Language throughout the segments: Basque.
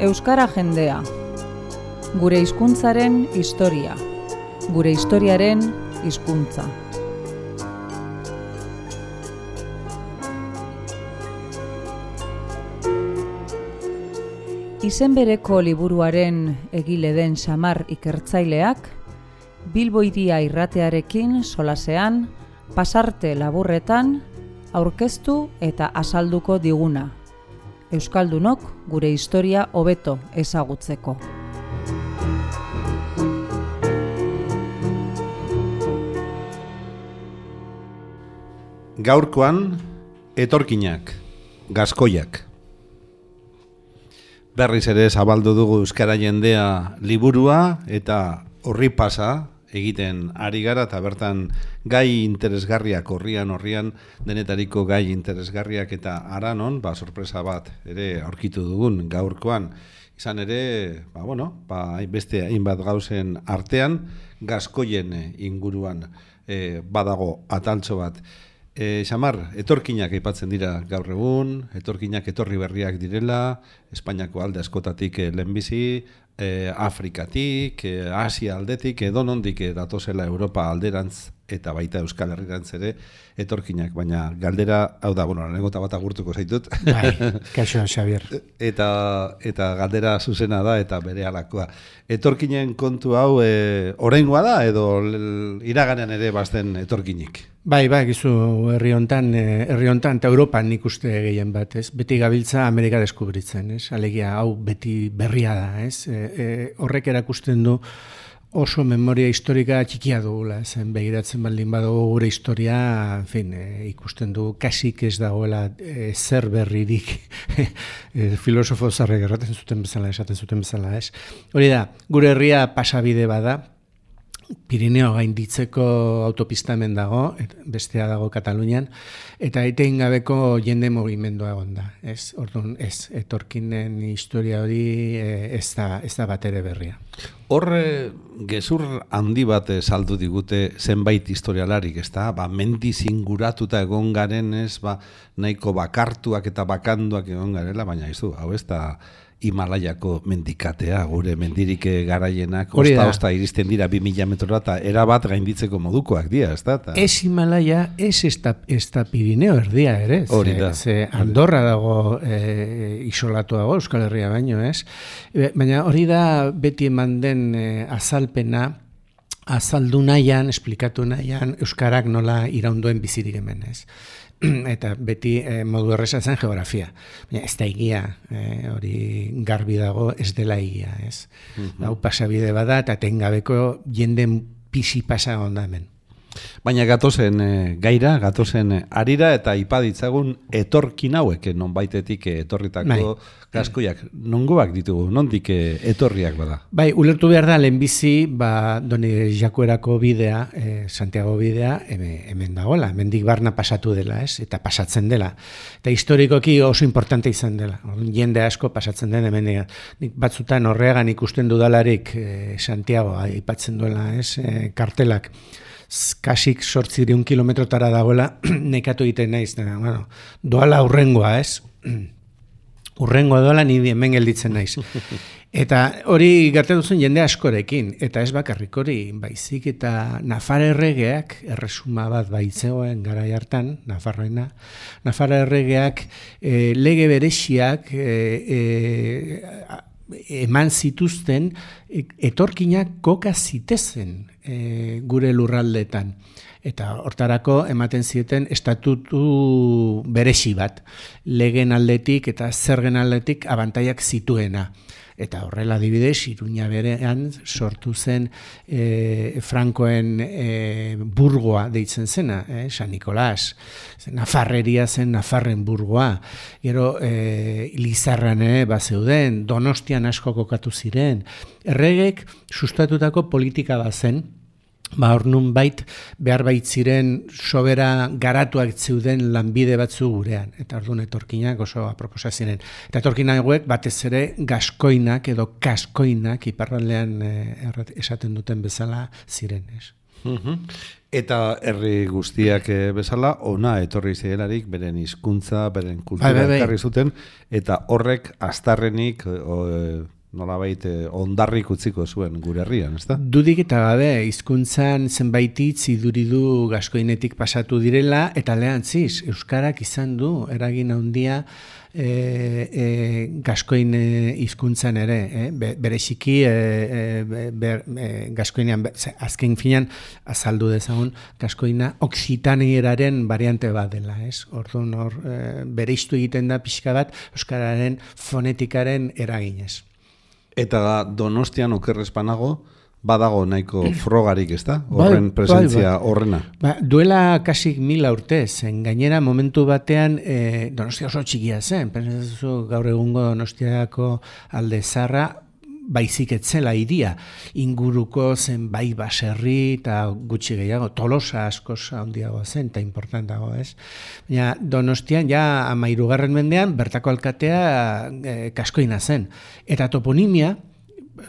Euskara jendea. Gure hizkuntzaren historia. Gure historiaren hizkuntza. Izen bereko liburuaren egile den samar ikertzaileak, Bilbo iria irratearekin solasean, pasarte laburretan, aurkeztu eta azalduko diguna. Euskaldunok gure historia hobeto ezagutzeko. Gaurkoan, etorkinak, gaskoiak. Berriz ere zabaldu dugu Euskara jendea liburua eta horri pasa egiten ari gara eta bertan gai interesgarriak horrian horrian denetariko gai interesgarriak eta aranon, ba, sorpresa bat ere aurkitu dugun gaurkoan izan ere, ba, bueno, ba, beste hainbat gauzen artean gaskoien inguruan e, badago ataltxo bat. E, xamar, etorkinak aipatzen dira gaur egun, etorkinak etorri berriak direla, Espainiako alde askotatik e, lehenbizi, e, Afrikatik, e, Asia aldetik, edo nondik e, datozela Europa alderantz eta baita Euskal Herrirantz ere etorkinak, baina galdera, hau da, bueno, negota bat agurtuko zaitut. Bai, kaixo, Xavier. eta, eta galdera zuzena da, eta bere alakoa. Etorkinen kontu hau, e, orengoa da, edo iraganean ere bazten etorkinik? Bai, bai, gizu herri hontan, herri hontan eta Europan nik uste gehien bat, ez? Beti gabiltza Amerika deskubritzen, ez? Alegia, hau beti berria da, ez? E, e, horrek erakusten du, oso memoria historika txikia dugula, zen begiratzen baldin badugu gure historia, en fin, e, ikusten du kasik ez dagoela e, zer berririk e, filosofo zarre gerraten zuten bezala, esaten zuten bezala, ez? Hori da, gure herria pasabide bada, Pirineo gainditzeko autopista hemen dago, bestea dago Katalunian, eta etein gabeko jende movimendua egon da. Ez, orduan, ez, etorkinen historia hori e, ez da, ez da bat ere berria. Horre, gezur handi bat saldu digute zenbait historialarik, ez da? Ba, mendi zinguratuta egon garen ez, ba, nahiko bakartuak eta bakanduak egon garela, baina ez du, hau ez da, Himalaiako mendikatea, gure mendirik garaienak, osta-osta iristen dira 2000 metrora, eta erabat gainditzeko modukoak dira, ez da? Ez Himalaia, ez ez da Pirineo erdia ere, Hori da. Ze Andorra dago e, isolatuago Euskal Herria baino, ez? Baina hori da beti eman den e, azalpena, azaldu nahian, esplikatu nahian, Euskarak nola iraunduen bizirik hemen, ez? eta beti e, modu erresa zen geografia. Baina ez da egia, e, hori garbi dago ez dela egia, ez? Mm Hau pasabide bada eta tengabeko jenden pisi pasa onda hemen. Baina gatozen e, gaira, gatozen arira eta ipaditzagun etorkin hauek non baitetik etorritako bai. gaskoiak. Nongoak ditugu, nondik etorriak bada? Bai, ulertu behar da, lehenbizi, ba, doni jakuerako bidea, e, Santiago bidea, hemen dagoela, mendik barna pasatu dela, ez? Eta pasatzen dela. Eta historikoki oso importante izan dela. Jende asko pasatzen den hemen Nik batzutan horregan ikusten dudalarik e, Santiago, aipatzen duela, ez? E, kartelak kasik sortziriun kilometrotara dagoela nekatu egiten naiz. Bueno, doala urrengoa, ez? urrengoa doala ni hemen gelditzen naiz. Eta hori garte duzen jende askorekin, eta ez bakarrik hori, baizik eta Nafar erregeak, erresuma bat baitzegoen gara hartan, Nafarroena, Nafar erregeak e, lege berexiak e, e, eman zituzten etorkinak koka zitezen e, gure lurraldetan. Eta hortarako ematen zieten estatutu beresi bat, legen aldetik eta zergen aldetik abantaiak zituena. Eta horrela adibidez, Iruña berean sortu zen e, Frankoen e, burgoa deitzen zena, e, San Nicolás. Nafarreria zen Nafarren burgoa. Gero e, Lizarran bazeuden, Donostian asko kokatu ziren. Erregek sustatutako politika bazen, ba hor nun bait behar bait ziren sobera garatuak zeuden lanbide batzu gurean eta ordun etorkinak oso aproposa ziren. Eta etorkina hauek batez ere gaskoinak edo kaskoinak iparraldean e, esaten duten bezala ziren ez? Eta herri guztiak eh, bezala, ona etorri zielarik, beren hizkuntza, beren kultura ekarri zuten, eta horrek astarrenik, o, eh, nolabait, eh, ondarrik utziko zuen gure herrian, ezta? Dudik eta gabe, hizkuntzan zenbait hitz iduridu gaskoinetik pasatu direla, eta lehantziz, Euskarak izan du, eragin handia, e, e, gaskoin e, hizkuntzan ere, eh? Be, bereziki e, e, e, gaskoinean, azken finan azaldu dezagun, gaskoina oksitanieraren variante bat dela, ez? Orduan hor, e, bereiztu egiten da pixka bat Euskararen fonetikaren eraginez. Eta donostian okerrezpanago, badago nahiko frogarik, ezta? Bai, Horren bai, presentzia bai. horrena. Ba, duela kasik mila urte, zen gainera momentu batean e, donostia oso txikia zen, pentsatzen gaur egungo donostiako alde zarra, baizik etzela iria, inguruko zen bai baserri eta gutxi gehiago, tolosa askoz handiago zen, eta importantago, ez? Baina donostian, ja amairugarren mendean, bertako alkatea e, kaskoina zen. Eta toponimia,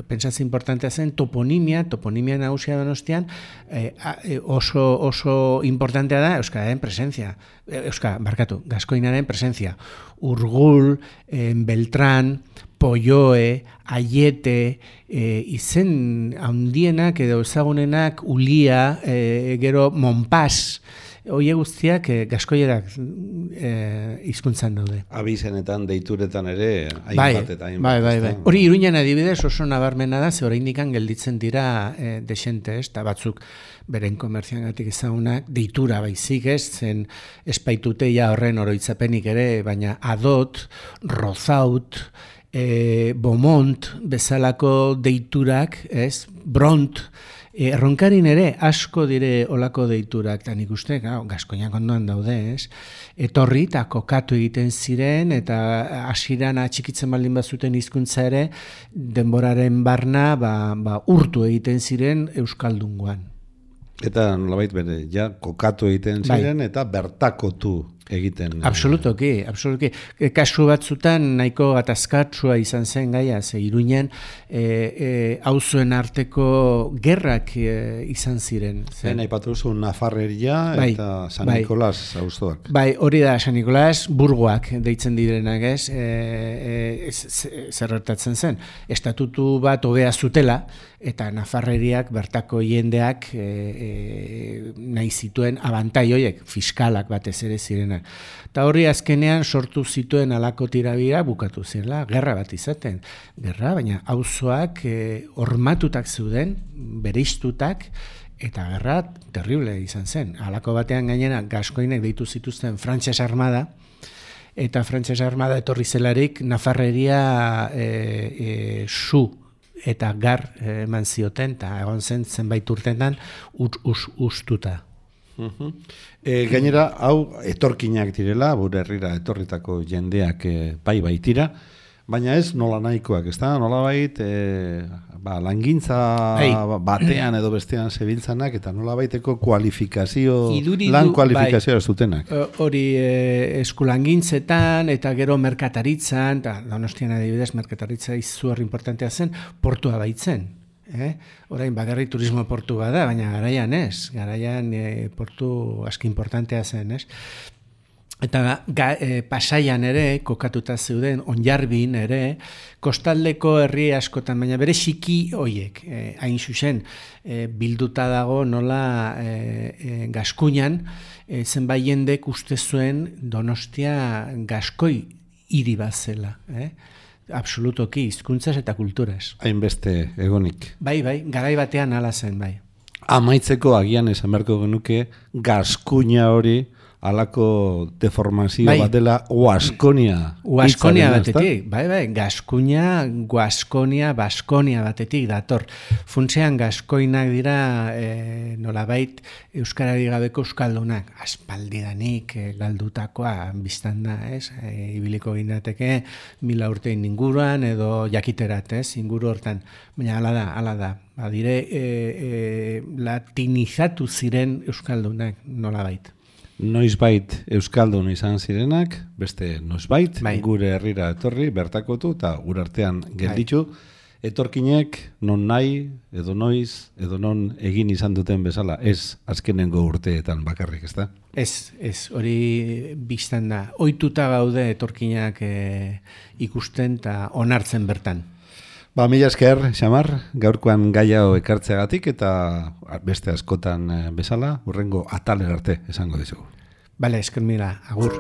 pentsatzen importantea zen toponimia, toponimia nagusia donostian eh, eh, oso, oso importantea da Euskararen presentzia. Eh, Euska, barkatu, gaskoinaren presentzia. Urgul, eh, Beltran, Poioe, Aiete, eh, izen handienak edo ezagunenak Ulia, eh, gero Monpas, Oie guztiak eh, gaskoierak eh, hizkuntzan daude. Abizenetan, deituretan ere, Bai, hainbat eta hainbat. bai, bai, bai. Hori iruñan adibidez oso nabarmena da, ze oraindik gelditzen dira e, desente, ez, eta batzuk beren komertziangatik ezagunak deitura baizik ez, zen espaitute ja horren oroitzapenik ere, baina adot, rozaut, e, bomont, bezalako deiturak, ez, bront, E, erronkarin ere asko dire olako deiturak, eta nik uste, gau, gaskoinak ondoan daude, ez? Etorri eta kokatu egiten ziren, eta hasiran atxikitzen baldin bazuten hizkuntza ere, denboraren barna ba, ba, urtu egiten ziren Euskaldungoan. Eta nolabait bere, ja, kokatu egiten Bai. ziren, eta bertakotu egiten. Absolutoki, absolutoki. E, Kasu batzutan nahiko gatazkatsua izan zen gaia, ze iruinen e, e, auzuen arteko gerrak e, izan ziren. Zen. Zen aipatu duzu Nafarreria Bai, eta San bai. Nikolas auzoak. Bai, hori da San Nikolas burgoak deitzen direnak, ez? E, e, z- z- zer gertatzen zen? Estatutu bat hobea zutela eta Nafarreriak bertako jendeak e, e, nahi zituen abantai hoiek fiskalak batez ere zirenak. Eta horri azkenean sortu zituen alako tirabira bukatu zirela, gerra bat izaten. Gerra, baina auzoak e, hormatutak zeuden, bereiztutak, Eta gerra terrible izan zen. Halako batean gainera gaskoinek deitu zituzten frantses armada, eta frantses armada etorri zelarik Nafarreria e, e, su eta gar eh, eman zioten, eta egon zen zenbait urtetan ut, us, ustuta. E, gainera, hau etorkinak direla, gure herrira etorritako jendeak e, bai baitira, baina ez nola nahikoak, ez da? Nola bait, e, ba, langintza Bai. batean edo bestean zebiltzanak, eta nola baiteko kualifikazio, Iduridu, lan kualifikazioa ez dutenak. E, Hori e, eskulangintzetan eta gero merkataritzan, eta donostian adibidez merkataritza izugarri importantea zen, portua baitzen. Eh? Orain bakarri turismo portu bada, baina garaian ez, garaian e, portu aski importantea zen, ez? Eta ga, e, pasaian ere, kokatuta zeuden, onjarbin ere, kostaldeko herri askotan, baina bere xiki hoiek, e, hain zuzen, e, bilduta dago nola e, e, gaskuinan, e, zenbait jendek uste zuen donostia gaskoi hiri bat zela. Eh? Absolutoki, hizkuntzaz eta kulturaz. Hainbeste egonik. Bai, bai, garai batean hala zen, bai. Amaitzeko agian esan beharko genuke gaskuña hori alako deformazio Bai. bat dela Oaskonia. Ezta? batetik, bai, bai, Gaskuña, Guaskonia, Baskonia batetik dator. Funtzean Gaskoinak dira e, nolabait Euskarari gabeko Euskaldunak, aspaldidanik e, galdutakoa biztan da, ez? E, ibiliko ginateke mila urtein inguruan edo jakiterat, ez? Inguru hortan. Baina hala da, hala da. Badire, e, e, latinizatu ziren Euskaldunak nolabait. Noizbait Euskaldun izan zirenak, beste noizbait Bai. gure herrira etorri, bertakotu eta gure artean gelditu. etorkinek non nahi, edo noiz, edo non egin izan duten bezala, ez azkenengo urteetan bakarrik, ezta? Ez, ez, hori biztan da. Oituta gaude etorkinak e, ikusten eta onartzen bertan. Ba, mila esker, Xamar, gaurkoan gaiao ekartzeagatik eta beste askotan eh, bezala, urrengo ataler arte esango dizugu. Bale, esker mila, agur.